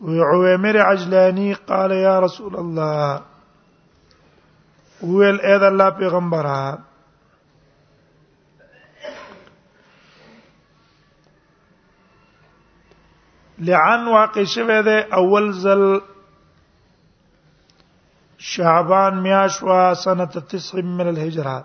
وعويمر عجلاني قال يا رسول الله ويل اذا الله پیغمبره لعن واقع شوه ده اول زل شعبان میاش وا سنه 90 من الهجره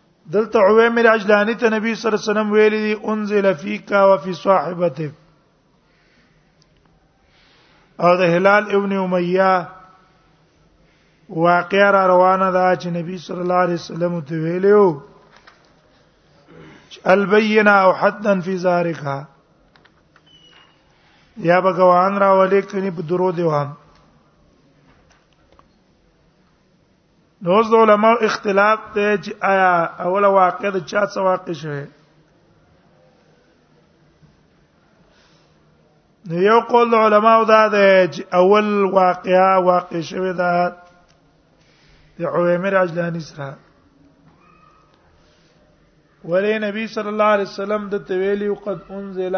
دلته عویمر عجلانی ته نبی صلی الله علیه وسلم ویلي دي انزل فیک و فی صاحبتک او د هلال ابن امیہ واقعا را روانه ده چې نبی صلی الله علیه وسلم ته ویلو البینا او حدا فی ذالک یا بګوان را ولې کني په درو دیوان نو د علماء اختلاف ته چې آیا اوله واقع د چا څخه واقع شوه نو یو قول د علماء دا ده چې اول واقعا واقع شوه دا د عویمر اجلانی سره ولې نبی صلی الله علیه وسلم د تویلی قد انزل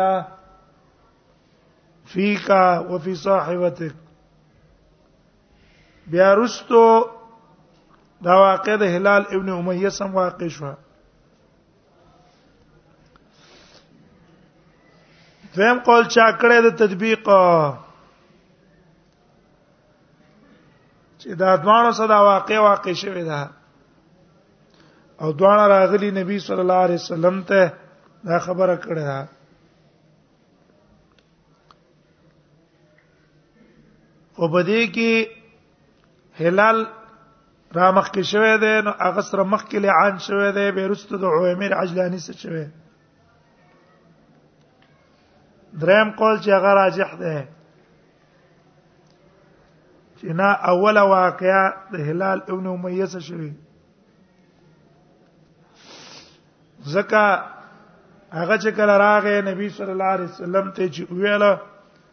فیکا وفي صاحبتک بیا رستو دا واقع د هلال ابن امیه سم واقع شو دویم قول چا کړه د تطبیق چې دا دوانو صدا واقع واقع شوی دا او دوانه راغلی نبی صلی الله علیه وسلم ته دا خبره کړه او بده کې هلال را مخ کې شوه دی نو هغه سره مخ کې لعان شوه دی بیرسته د عوامر عجلانی سره شوه دریم قول چې هغه راجح دی چې نه اوله واقعا د هلال ابن امیه سره شوه زکه هغه چې کله راغې نبی صلی الله علیه وسلم ته چې ویله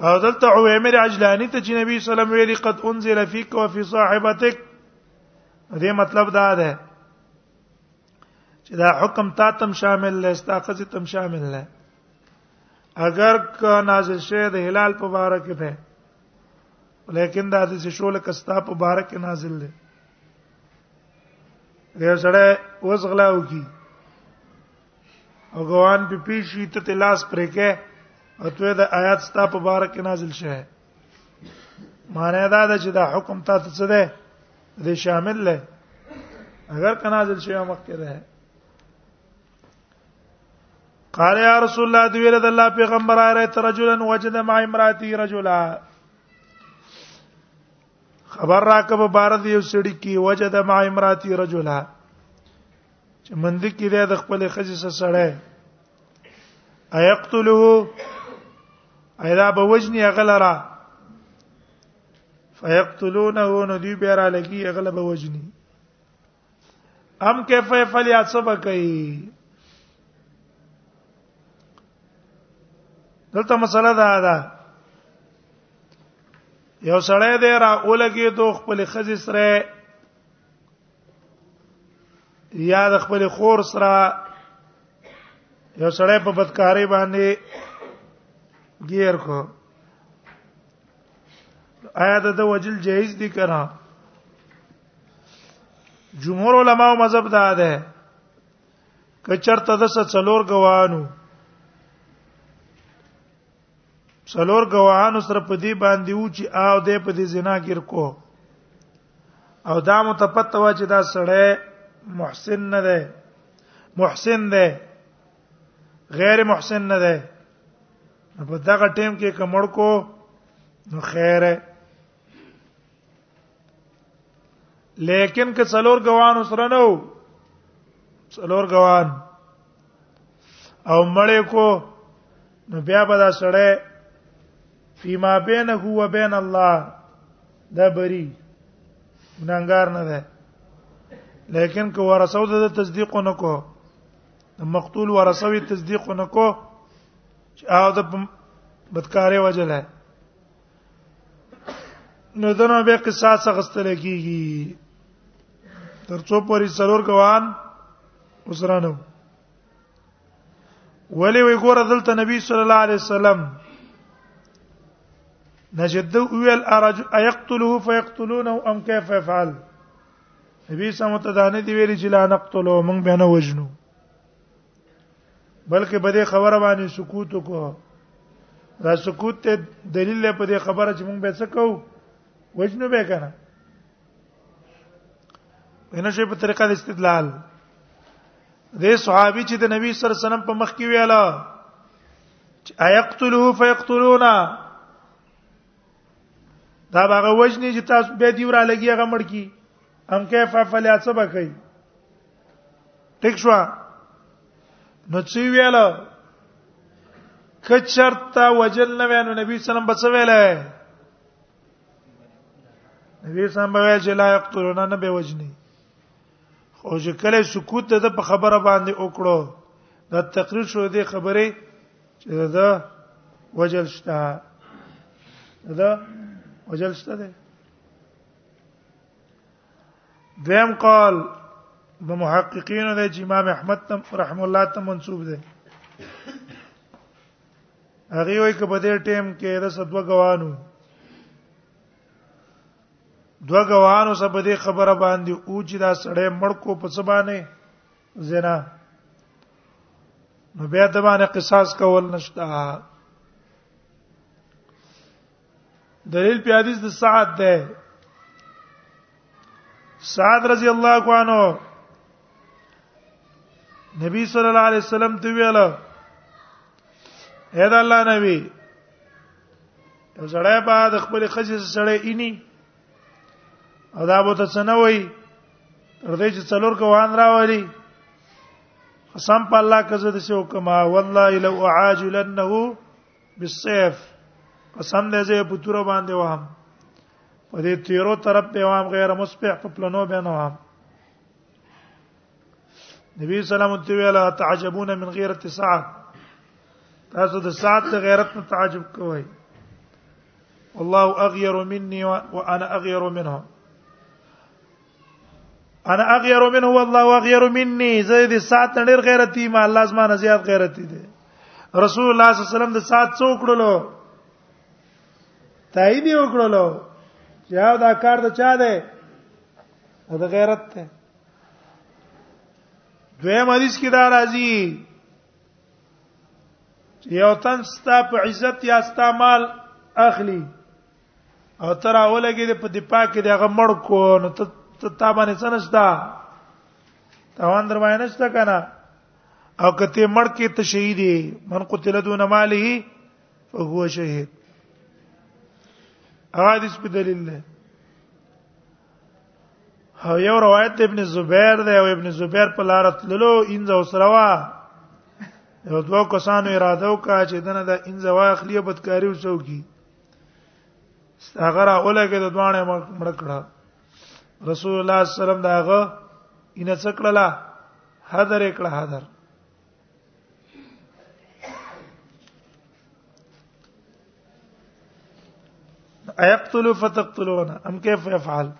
او دلته عویمر عجلانی ته چې نبی صلی الله علیه وسلم ویلي قد انزل فیک و فی صاحبتک دې مطلب دا ده چې دا حکم تا تم شامل له استاقزه تم شامل له اگر کا نازل شه د هلال په باره کې ده لیکن دا د شول کستا په باره کې نازل ده یو سره وسغلاو کی او ګوان په پیشي ته تلاس پرې کې او ته دا آیات ستا په بار کې نازل شوه معنی دا ده چې دا حکم تا ته څه ده دې شامل ده اگر که نازل شوه مخکې ده قال يا رسول الله دی ویل د الله پیغمبر آره ترجلا وجد مع امراتی رجلا خبر راکب بار دی یو سړی کی وجد مع امراتی رجلا چې مند کې دی د خپل خزې سره سره ايقتله ايدا به وجني غلرا فيقتلونه نو دی به را لګي غلب وجني ام کیف فعل یا سبا کوي دلته مسله دا ده یو سړی دی را اولګي دوه خپل خزې سره یا د خپل خور سره یو سړی په بدکاری باندې غیر کو آیا د وجل جایز دي کنه جمهور علما او مذهب دا ده کچرته د څلور غوانو څلور گواهانو سره په دې باندې و چې او دې په دې زنا ګر کو او دا متپتوا چې دا سړی محسن نه ده محسن ده غیر محسن نه ده په دغه ټیم کې کمړ کو نو خیره لیکن که څلور غوان سره نو څلور غوان او مړې کو نو بیا به دا سړی فيما بينه و بين الله دا بری ګناګار نه ده لیکن که ورسو د تصدیق نه کو د مقتول ورسوي تصدیق نه کو چې هغه د بدکارې وجه ده نو دنه به قصاص غستل کیږي تر څو پوری څلور کوان وسرانو ولی وی ګور دلته نبی صلی الله علیه وسلم نجد ویل ارج ايقتله فيقتلونه ام كيف يفعل نبی سمته دانه دی ویلی چې لا نقتلو موږ به نه وجنو بلکې په دې خبره باندې سکوت وکړو دا سکوت ته دلیل په دې خبره چې موږ به څه کوو وجنو به کنه پنه شی په طریقه د استدلال دې صحابي چې د نبی صلی الله علیه وسلم په مخ کې ویاله چې ايقتلوه فيقتلونا دا هغه وجنی چې تاسو به دی ورا لګي هغه مړ کی هم کیف فلیاسبه کوي ټیک شو نو چې ویل کچرتا وجل نه وینو نبی صلی الله علیه وسلم بچ ویلې نبی صلی الله علیه وسلم لا یقتلون نه به وجنی خو چې کله سکوت ته په خبره باندې وکړو دا تقریر شو دې خبره چې دا وجل شته دا وجل شته ده دویم قول د محققینو د امام احمد تم رحم الله ته منسوب دی هغه وایي کبه دې ټیم کې د سدو غوانو دو غوانو سبه دې خبره باندې او چې دا سړی مړکو په سبانه زنا نو بیا د باندې قصاص کول نشته دلیل په حدیث د سعد ده سعد رضی الله عنه نبی صلی الله علیه وسلم ته ویل اې دا الله نبی یو سړی په د خپل خځې سره اینی او دا به ته څنګه وای تر دې چې څلور کوان راوړي قسم په الله کزه د شو کما والله لو اعاجلنه بالسيف قسم دې زه په تور باندې وهم په دې تیرو طرف به وام غیر مصبح په پلنو به نه وام نبی سلام ته ویل تعجبون من غیرت سعد تاسو د سعد د غیرت نه تعجب کوئ والله اغیر مني وانا اغیر منه انا اغیر منه والله اغیر مني زه دې سات ډېر غیرتی ما الله زما نه زیات غیرتی دي رسول الله صلی الله علیه وسلم د سات څو کړلو تایید یې وکړلو یا دا کار د چا دی دا غیرت ته دویم حدیث کې دا راځي یو تن ستا په عزت یا ستا مال اخلي او تر اولګي د په دفاع کې دغه مړ کو نو ته تا باندې څه نشتا تاوان در باندې نشتا کنه او کته مړ کې ته شهید من قتل دون ماله فهو شهید حدیث په دلیل ده او یو روایت ابن زبیر ده او ابن زبیر په لار تللو انځه وسروا یو دوه کسانو اراده وکړه چې دنه د انځه واخلې بدکاری وسو کی هغه را ولګه د دوانه مړ کړه رسول الله صلی الله علیه وسلم دا هغه ان څکړه حاضر کړه حاضر ايقتل فتقتلون ام كيف يفعل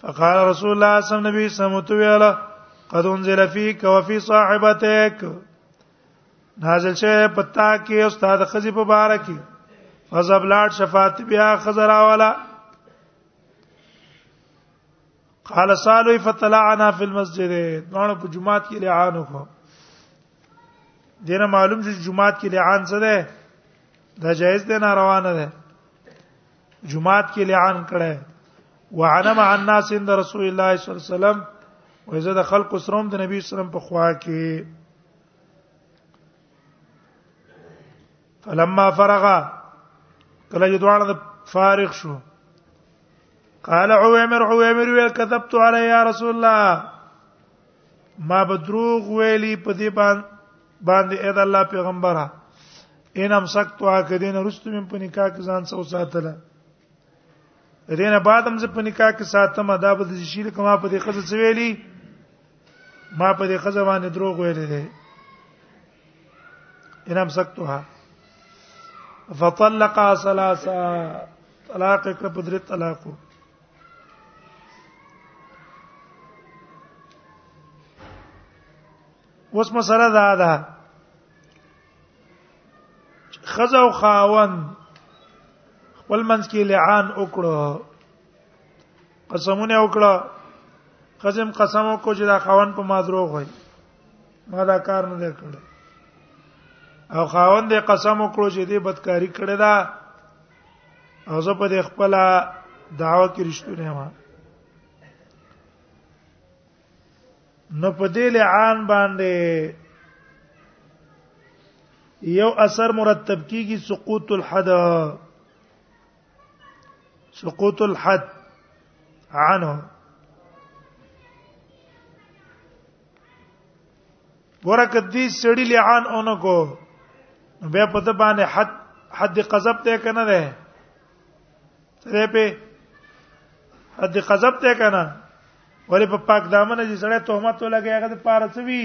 فقال رسول الله صلى الله عليه وسلم نبي سمتو ویلا قد انزل فيك وفي صاحبتك نازل شوه پتا کې استاد خزي په بار کې فزب لاړ شفاعت بیا خزرا والا قال سالو فتلعنا فی المسجد نو په جمعات کې لعان وکړو دینه معلوم چې جمعات کې لعان څه ده دا جایز ده نه روانه ده جمعات کې لعان کړه وعنا مع الناس عند رسول الله صلی الله علیه وسلم وإذا دخل قصرهم د نبی صلی الله علیه وسلم په خوا کې فلما فرغ کله چې دواړه فارغ شو قال عوامر عوامر وی كتبت علي يا رسول الله ما بدروغ ویلی په دې باندې اې د الله پیغمبره ان امسکت عقدین رستم په نکاح کې ځان سو ساتله دینه بعد هم زه په نکاح کې ساتم دا به د شیل کما په دې خزه ویلی ما په دې خزه باندې دروغ ویلې دي ان امسکتها فطلق ثلاثه طلاق کړ په درې طلاقو اوس مسله دا ده خزه او خاون خپل منځ کې لعان وکړو قسمونه وکړه قسم قسم کو چې دا خاون په ما دروغ وای ما دا کار نه دی کړی او خاون دې قسم وکړو چې دې بدکاری کړې ده او زه په دې خپل دعوه کې رښتونه ما نو په دې لعان باندې یو اثر مرتب کیږي سقوط الحد سقوط الحد عنه ورکه دې سړی لعان اونکو بیا په د باندې حد حد قذف ته کنه ده سره په حد قذف ته کنه ولې په پاک دامن دي سړی تهمت ولګي هغه د پاره څه وی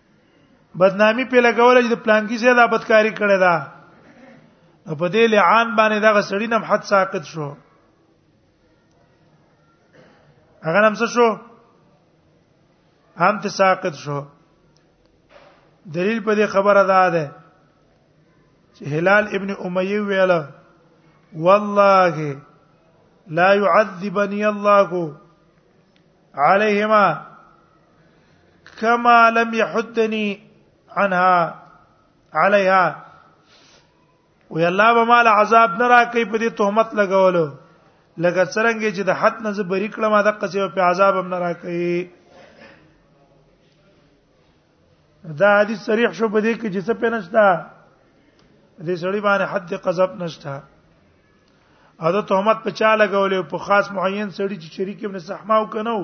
بدنامي په لګول چې د پلانکی سره لا بدکاری کړی دا په دې لعان باندې دا غسړی نم حد ساقط شو هغه نم څه شو هم ته ساقط شو دلیل په دې خبره ده ده چې هلال ابن امیه ویل والله لا يعذبني الله عليهما كما لم يحدني عنها عليها وی الله به مال عذاب نه راکې په دې تهمت لګولو لکه څنګه چې د حد نه زبرې کړم د قصې په عذاب هم نه راکې دا حدیث صریح شو په دې کې چې څه پېنشتا دې سړی باندې حد قذف نشتا او دا تهمت په چا لګولې په خاص معین سړی چې شریک ابن صحما او کنو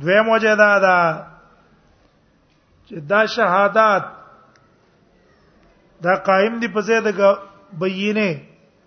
دویم وجه دا ده چې دا شهادت دا قائم دی په زید بینه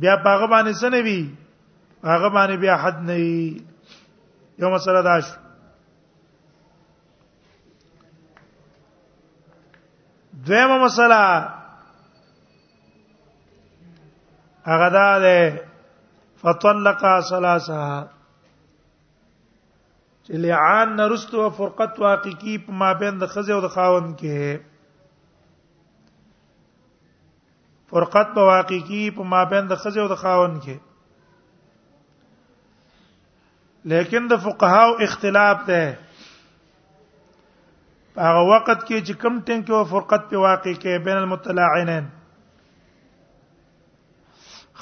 بیا پاغه باندې سنه وی هغه باندې بیا حد نه یو مسله دا شو دویمه مسله هغه دا ده فطلق ثلاثه چې لعان نرستو فرقت واقع کی په مابین د خزه او د خاون کې فرقت په واقع کې په مابین د خزه او د خاون کې لیکن د فقهاو اختلاف ده هغه وخت کې چې کم ټینګ کې فرقت په واقع کې بین المتلاعنین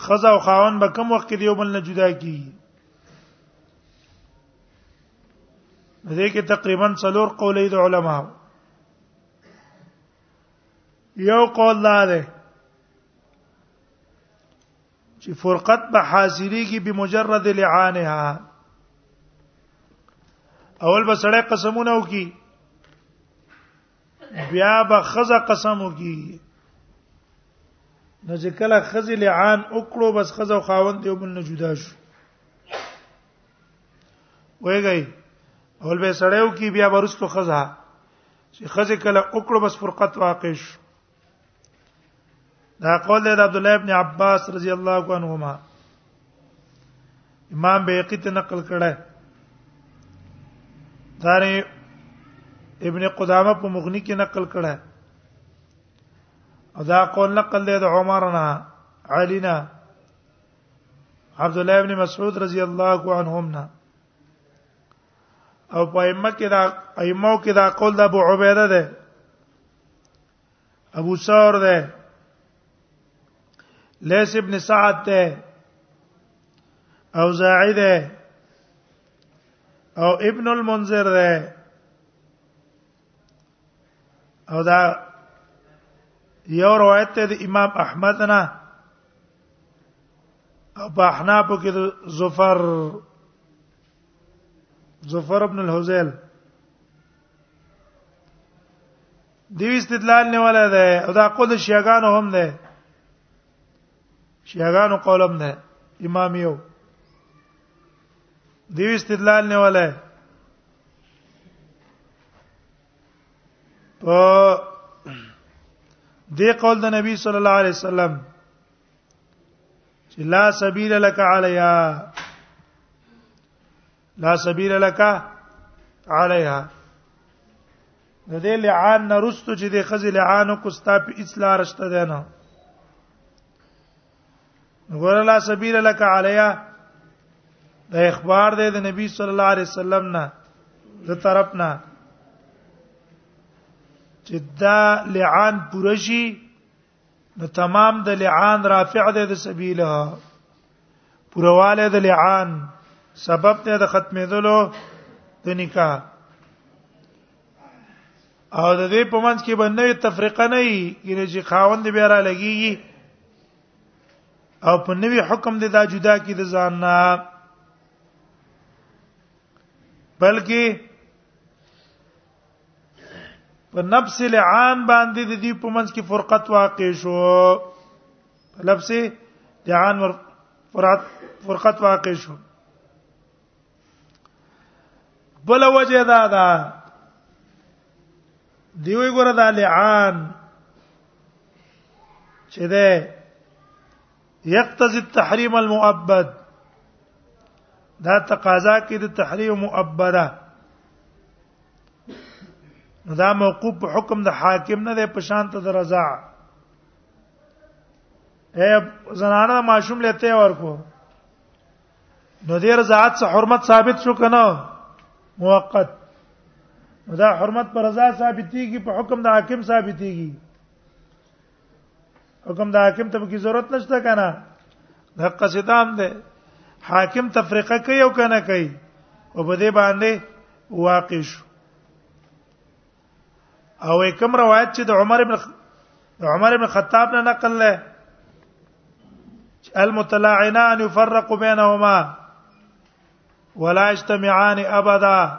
خزه او خاون به کم وخت کې دیو بل نه جدا کی دې کې تقریبا څلور قولې د علماو یو قول دا ده چې فرقت به حاصلېږي به مجرد لعانها اول به سړی قسمونه وکي بیا به خزه قسم وکي نو چې کله خزه لعان وکړو بس خزه او خاوند یو بل نه جدا شو وایي اول به سړیو کې بیا ورستو خزه چې خزه کله وکړو بس فرقت واقع شو دا قول دی عبد الله ابن عباس رضی الله عنهما امام بیقی ته نقل کړه داري ابن قدامه په مغنی کې نقل کړه او دا قول نقل دی د عمر نه علی نه عبد الله ابن مسعود رضی الله عنهم نه او په ائمه کې دا ائمه کې دا قول د ابو عبیده ده ابو ثور ده لیس ابن سعد ده او زاعی ده او ابن المنذر ده او دا یو روایت ده امام احمد نه او په احناف کې ظفر زفر ابن الحزیل دی استدلال نه ولا ده او دا قول شیعاګانو هم ده شیعاګانو قولم ده امام یو دی استدلال نه ولا په دې قول د نبی صلی الله علیه وسلم چې لا سبیل لك علیا لا سبیل لك علیا د دې لعان نه رستو چې د خزې لعان کو ستا په اصلاح رشته ده نه غور لا سبیل لك علیا د اخبار دی د نبی صلی الله علیه وسلم نه د طرف نه چې دا لعان پرشي نو تمام د لعان رافع ده د سبيله پرواله د لعان سبب ته د ختمېدلو د نکاح او د دې په منځ کې باندې تفریقه نه وي یعنی چې خاوند بیا را لګيږي او په نوي حکم د دا جدا کې د ځان نه بلکې په نفس لعان باندې د دې په منځ کې فرقت واقع شو په لفظ لعان ور فرات فرقت واقع شو بل وجه دا دا دیوی ګره د لعان چې ده یقتضی التحریم المؤبد دا تقاضا کې د تحریم مؤبده نو دا موقوف په حکم د حاکم نه دی په شان ته د رضا اے زنانه ماشوم لته ورکو نو دې رضاعت څخه حرمت ثابت شو کنه موقت دا حرمت پر رضا ثابتيږي په حکم د حاکم ثابتيږي حکم د حاکم ته کی ضرورت نشته کنه د قصدام ده حاکم تفریقه کوي او کنه کوي او په دې باندې واقع شو او کوم روایت چې د عمر ابن عمر ابن خطاب نه نقل له المتلاعنان يفرق بينهما ولا يجتمعان ابدا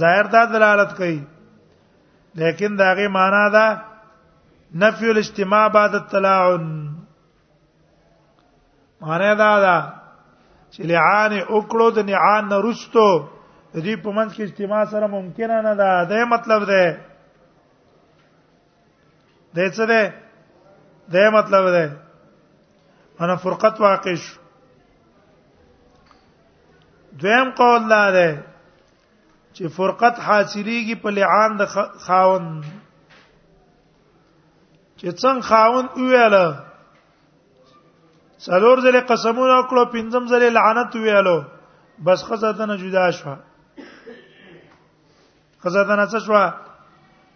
ظاهر دا دلالت کوي لیکن دا غي معنا ده نفي الاجتماع بعد التلاعن معنا دا ده چې لعان وکړو د نعان نرستو دې په منځ کې اجتماع سره ممکن نه ده دا مطلب ده د څه ده د مطلب ده انا فرقت واقع شو دویم قول لا ده چې فرقت حاصلېږي په لعان د خاون چې څنګه خاون ویاله څلور ځله قسمونه وکړو پنځم ځله لعنت ویالو بس خزه دنه جدا شو خزه دنه څه شو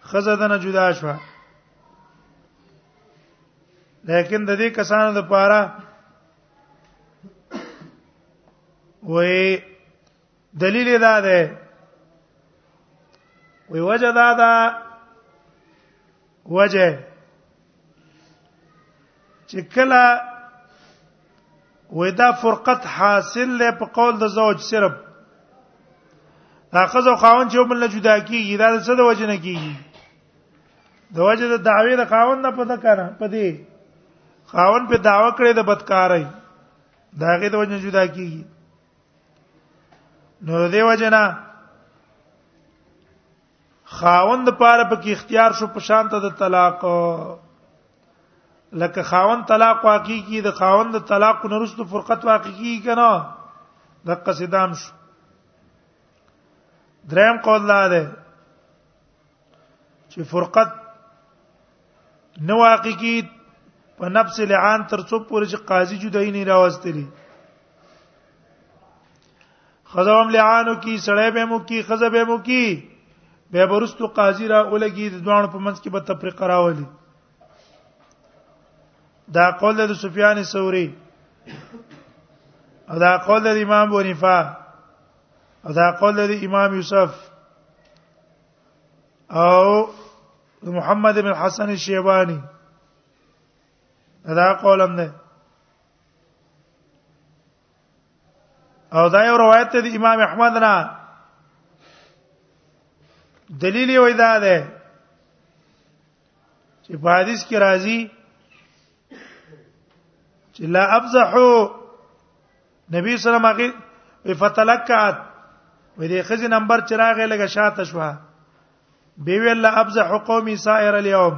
خزه دنه جدا شو لیکن د دې کسانو د پاره وې دلیل دا ده وی وجه دا دا وجه چې کله ودا فرقت حاصل له په قول د زوج صرف دا خزو خاون چې بل نه جدا کیږي دا څه د وجه نه کیږي د وجه د دعوی د خاون نه پته کنه پدې خاون په داوا کړې د بدکارۍ دا هغه د وجه جدا کیږي نو دې وجه نه خاوند لپاره په کې اختیار شو په شان ته د طلاق لکه خاوند طلاق واقع کی د خاوند طلاق نه رسو فرقت واقع کی کنه د قصیدام شو دریم قول لا ده چې فرقت نو واقع کی په نفس لعان تر څو پورې چې قاضي جدای نه راوستلی خزم لعانو کی سړی به مو کی خزه به مو کی به برستو قاضی را اولګي د دوانو په منځ کې به تفریق راولي دا قول د سفیان ثوری او دا قول د امام بونیفا او دا قول د امام یوسف او محمد بن حسن شیبانی دا قول هم ده او دا یو روایت دی امام احمد نه دلیل یې وای دا ده چې په حدیث کې راځي چې لا ابزحو نبی صلی الله علیه وسلم فتلکعت وې دې خزي نمبر چراغ لګه شاته شو بي ویل لا ابزح قومي سائر اليوم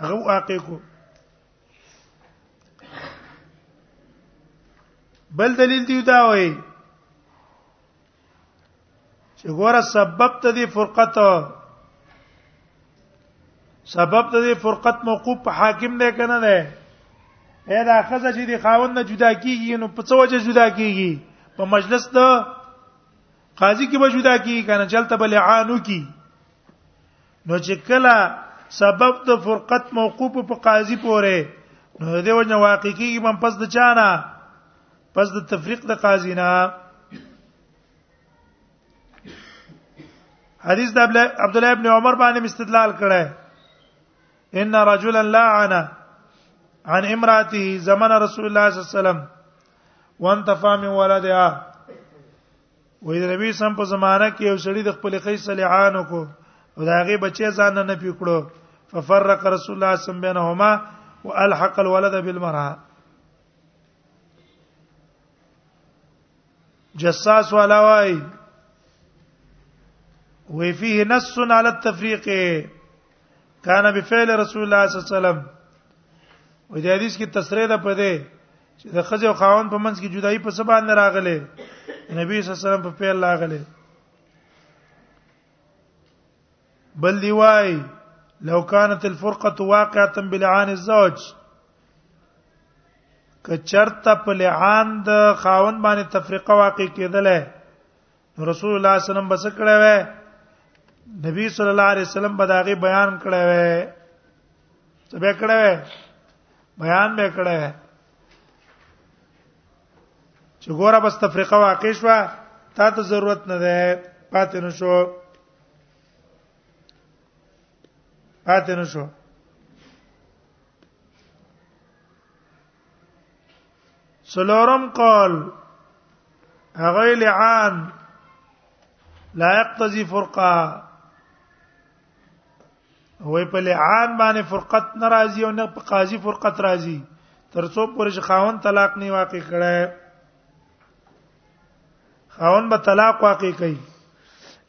هغه واقع کو بل دلیل دی دا وایي چې ګوره سبب ته دی فرقت سبب ته دی فرقت موقوف په حاکم نه کنه ده اې دا خزه چې دی خاوند نه جدا کیږي نو په څه وجه جدا کیږي په مجلس د قاضي کې به جدا کیږي کنه چلته بل عانو کی نو چې کله سبب د فرقت موقوف په قاضي پورې نو دې وجه واقع کیږي من پس د چانه پس د تفریق د قاضي نه حدیث د عبد الله ابن عمر باندې استدلال کړه ان رجلا لعن عن امراته زمن رسول الله صلی الله علیه وسلم وانتفى من ولدها وې د نبی سم په زمانہ کې یو سړی د خپل خې صلیحان کو او دا غي بچي ځان نه پیکړو ففرق رسول الله صلی الله علیه وسلم بینهما والحق الولد بالمرأه جساس والا وای وی فيه نص على التفريق كان بفعل رسول الله صلى الله عليه وسلم ودي حدیث کې تصریح ده په دې چې د خځه او خاون په منځ کې جدایي په سبا نه راغله نبی صلی الله علیه وسلم په پیل راغله بل دی وای لو كانت الفرقه واقعه بلعان الزوج که چرته په لعان د خاون باندې تفریقه واقع کېدله رسول الله صلی الله علیه وسلم بس کړه وې نبی صلی الله علیه وسلم به داغه بیان کړه وې څه به کړه وې بیان به کړه وې چې ګوره بس تفریقه واقع شو تا ته ضرورت نه ده پاتې نشو پاتې نشو سلورم قول هغه لعان لا يقتضي فرقه وای په لعان باندې فرقت ناراضي او نه په قاضي فرقت راضي ترڅو پورې چې خاون طلاق نه واقع کړي خاون به طلاق واقع کوي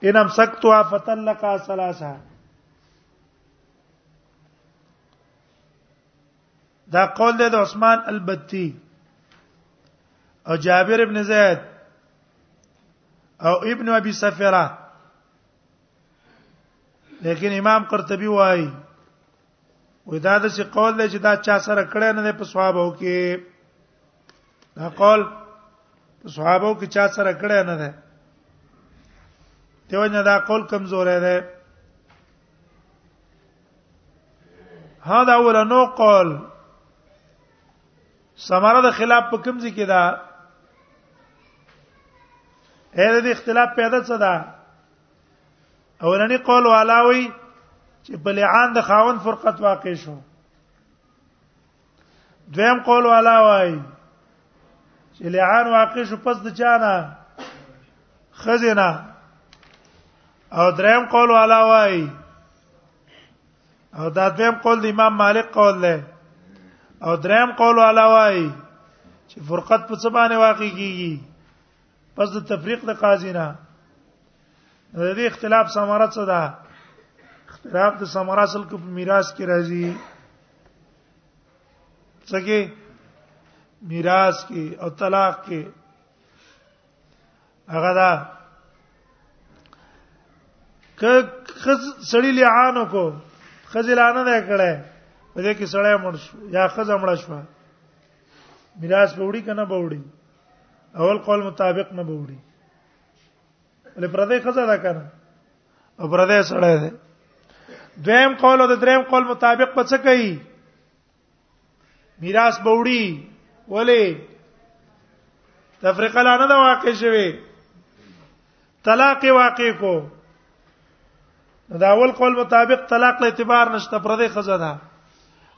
ان امسکتها فتلقا ثلاثه دا قول دی د عثمان البتی او جابر ابن زید او ابن ابي سفره لیکن امام قرطبي وايي وې دا د څه قول دی چې دا چا سره کړه نه په صحابه کې دا قول په صحابه کې چا سره کړه نه ده دیو نه دا قول کمزور دی هدا اول نو قول سماره د خلاف په کوم ځای کې دا هر دې اختلاف پیدا څه ده اولنی قول والاوي چې بلعان د خاون فرقت واقع شو دویم قول والا وای چې لعان واقع شو پس د چانه خزینا او دریم قول والا وای او دا دویم قول د امام مالک قول دی او دریم قول والا وای چې فرقت په څه باندې واقع کیږي پس د تفریق د قاضی نه د دې اختلاف ثمره څه ده اختلاف د ثمره اصل کې په میراث کې راځي څنګه میراث کې او طلاق کې هغه دا ک خز سړی لعانو کو خزلانه نه کړه په دې کې سړی مړ شو یا خزه مړ شو میراث به وړي کنه به وړي اول قول مطابق نه بوړي ولې پردې خزه دا کنه او پردې سړی دی دویم قول او د دریم قول مطابق پڅ کوي میراث بوړي ولې تفریقه لا نه دا واقع شوه طلاق واقع کو دا اول قول مطابق طلاق له اعتبار نشته پردې خزه ده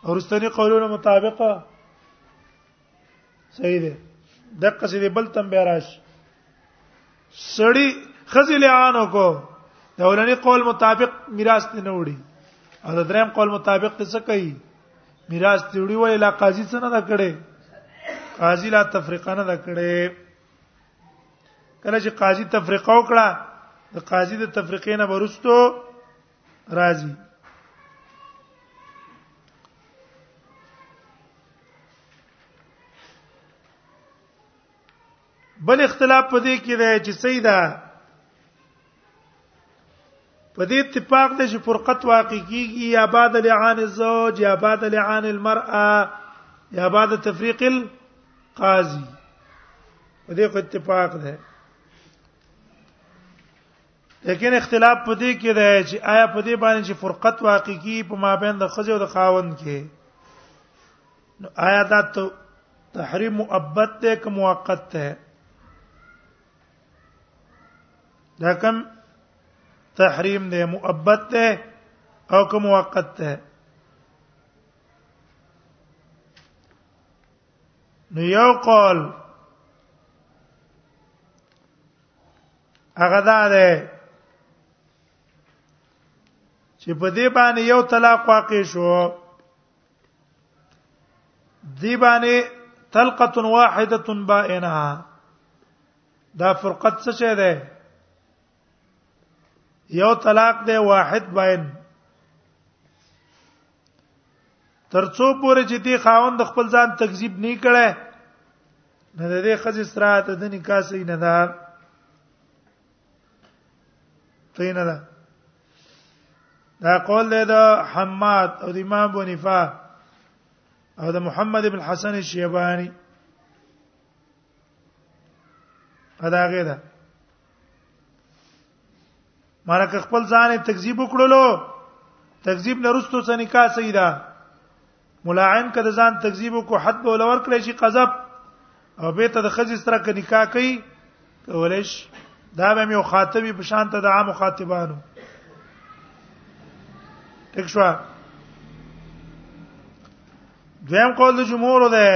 او رستنی قولونو مطابق صحیح ده د قصیدې بل تم بیا راش سړی خزل عانو کو د اولنی قول مطابق میراث نه وړي او د دریم قول مطابق څه کوي میراث دی وړي وای لا قاضي څه نه دا کړي قاضي لا تفریقه نه دا کړي کله چې قاضي تفریقه وکړه د قاضي د تفریقې نه ورستو راځي بل اختلاف پدې کې دی چې سیدا په دې اتفاق د چې فرقت واقع کیږي یا بعد لعان الزوج یا بعد لعان المرأه یا بعد تفریق القاضي په دې اتفاق ده لیکن اختلاف په دې کې دی چې آیا په دې باندې چې فرقت واقع کی په مابین د خځو د خاوند کې نو آیا دا ته تحریم مؤبد ده که موقت ده دا کوم تحریم ده مؤبد ده او که موقت ده نو یو قول هغه دا ده چې په دې باندې یو طلاق واقع شو دی باندې طلقه واحده بائنه دا فرقت څه شه ده یو طلاق ده واحد بائن ترڅو پورې چې دی خاوند خپل ځان تکذیب نه کړي نه د دې خځې سره ته د نکاح سي نه ده ته نه ده دا قول دی د حماد او د امام بنفا او د محمد ابن حسن الشیبانی ادا غیره مانکه خپل ځان تکذیب وکړلو تکذیب نه رستو څه نکاح سیدا ملاعن کده ځان تکذیب کو حد به ولور کړی شي قذب او به ته د خځې سره ک نکاح کوي کولای شي دا به یو خاطبي په شان ته د عام خاطبانو ټیک شو دویم قول د جمهور ده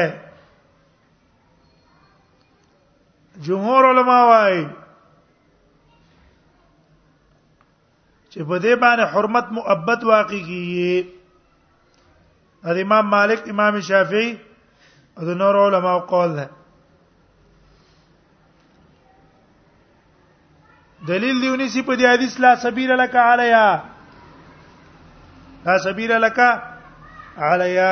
جمهور علما وايي چې په دې باندې حرمت مؤبد واقع کیږي د امام مالک امام شافعي او د نور علما قول ده دلیل دیونی سی په دې حدیث لا سبیل لك علیا لا سبیل لك علیا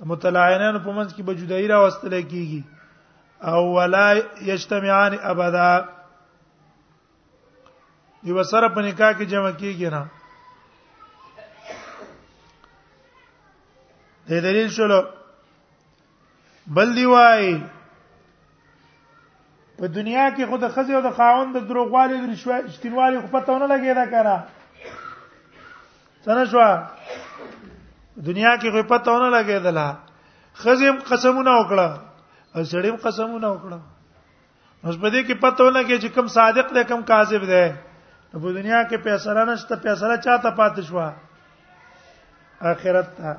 متلاعنان په منځ کې به جدایي راوستل کیږي او ولا یجتمعان ابدا دی وسره په نکاح کې جمع کیږي نه د دلیل شلو بل دی وای په دنیا کې خود خزه او د خاوند د دروغوالي د رشوه اشتینوالي خو پته ونه لګی دا کنه څنګه شو دنیا کې خو پته ونه لګی دلا خزه قسمونه وکړه او سړی قسمونه وکړه اوس په دې کې پته ونه لګی چې کم صادق دی کم کاذب دی په دنیا کې پیسې رانشته پیسې چاته پاتې شو اخرت ته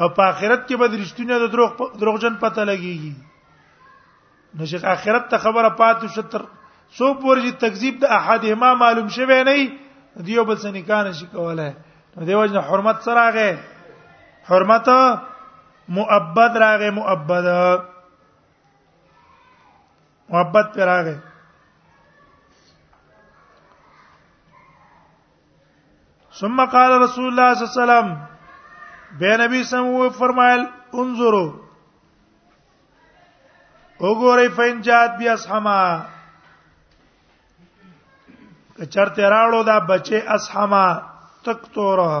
او په آخرت کې به د رښتینو د دروغ دروغجن پته لګيږي نو چې آخرت ته خبره پاتې شو تر څو پورې چې تکذیب د احدهما معلوم شوی نه دیو بل څه نکاح نشي کولای نو دیو جن حرمت سره راغې حرمت مؤبد راغې مؤبد محبت پر راغې ثم قال رسول الله صلی الله علیه وسلم به نبی سم و فرمایل انظروا وګورئ فین جات بیا اسحما کچرته راړو دا بچي اسحما تک توره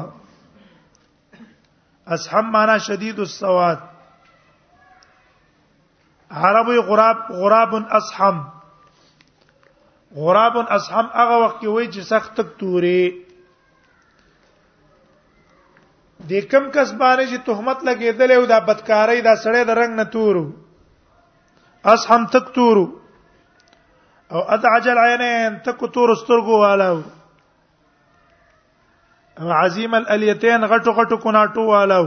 اسحم معنا شدید السواد عربی غراب غراب اصحم غراب اصحم هغه وخت کې وای چې سخت تک توري د کم کس باندې چې تهمت لګیدل او دا بدکارۍ دا سړی د رنگ نه تورو اس هم تک تورو او ادعجل عینین تک تور سترګو والو او عظیم الیتین غټو غټو کناټو والو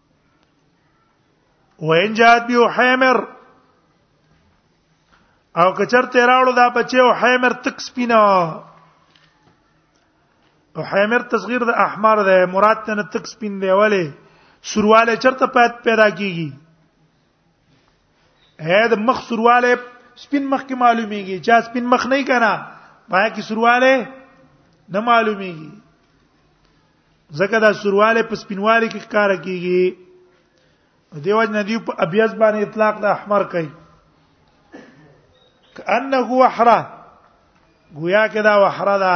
وین جات بیو حیمر او کچر تیراړو دا بچو حیمر تک سپینا او حیمر تصغیر د احمر ده مراد ته تک سپین دی ولی سرواله چرته پات پیدا کیږي اې د مخ سرواله سپین مخ کې معلومیږي چې سپین مخ نه کنا پای کې سرواله نه معلومیږي ځکه دا سرواله په سپینواله کې کار کیږي دیو جن دی په ابيض باندې اطلاق د احمر کوي کانه وحره گویا کدا وحره دا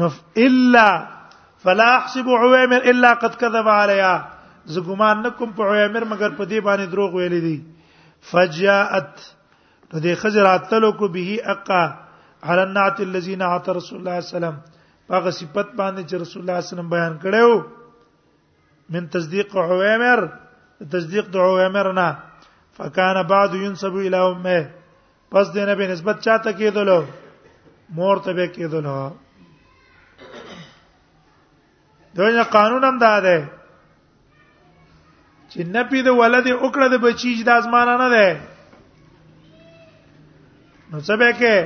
نو الا فلا احسب عوامر الا قد كذب عليا زه ګمان نکوم په عوامر مگر په دې باندې دروغ ویل دي فجاءت نو دې خزر اتلو کو به اقا على النعت الذين عطى رسول الله صلى الله عليه وسلم هغه صفت باندې چې رسول الله صلی الله علیه وسلم بیان کړو من تصدیق عوامر تصدیق د عوامر نه فکان بعد ينسب الى امه پس د نبی نسبت چاته کېدل مور ته به کېدل دغه قانون هم دا ده چې نبی د ولد اوکړه د بچی د ازمانه نه ده نو څه به کې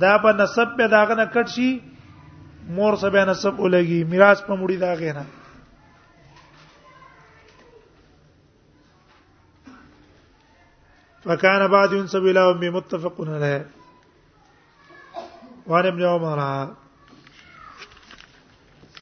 دا په نسب به داغه نه کټ شي مور څه به نسب ولګي میراث په مړی داغه نه فكان بعد ينسب الى امي متفق عليه وعن ابن عمر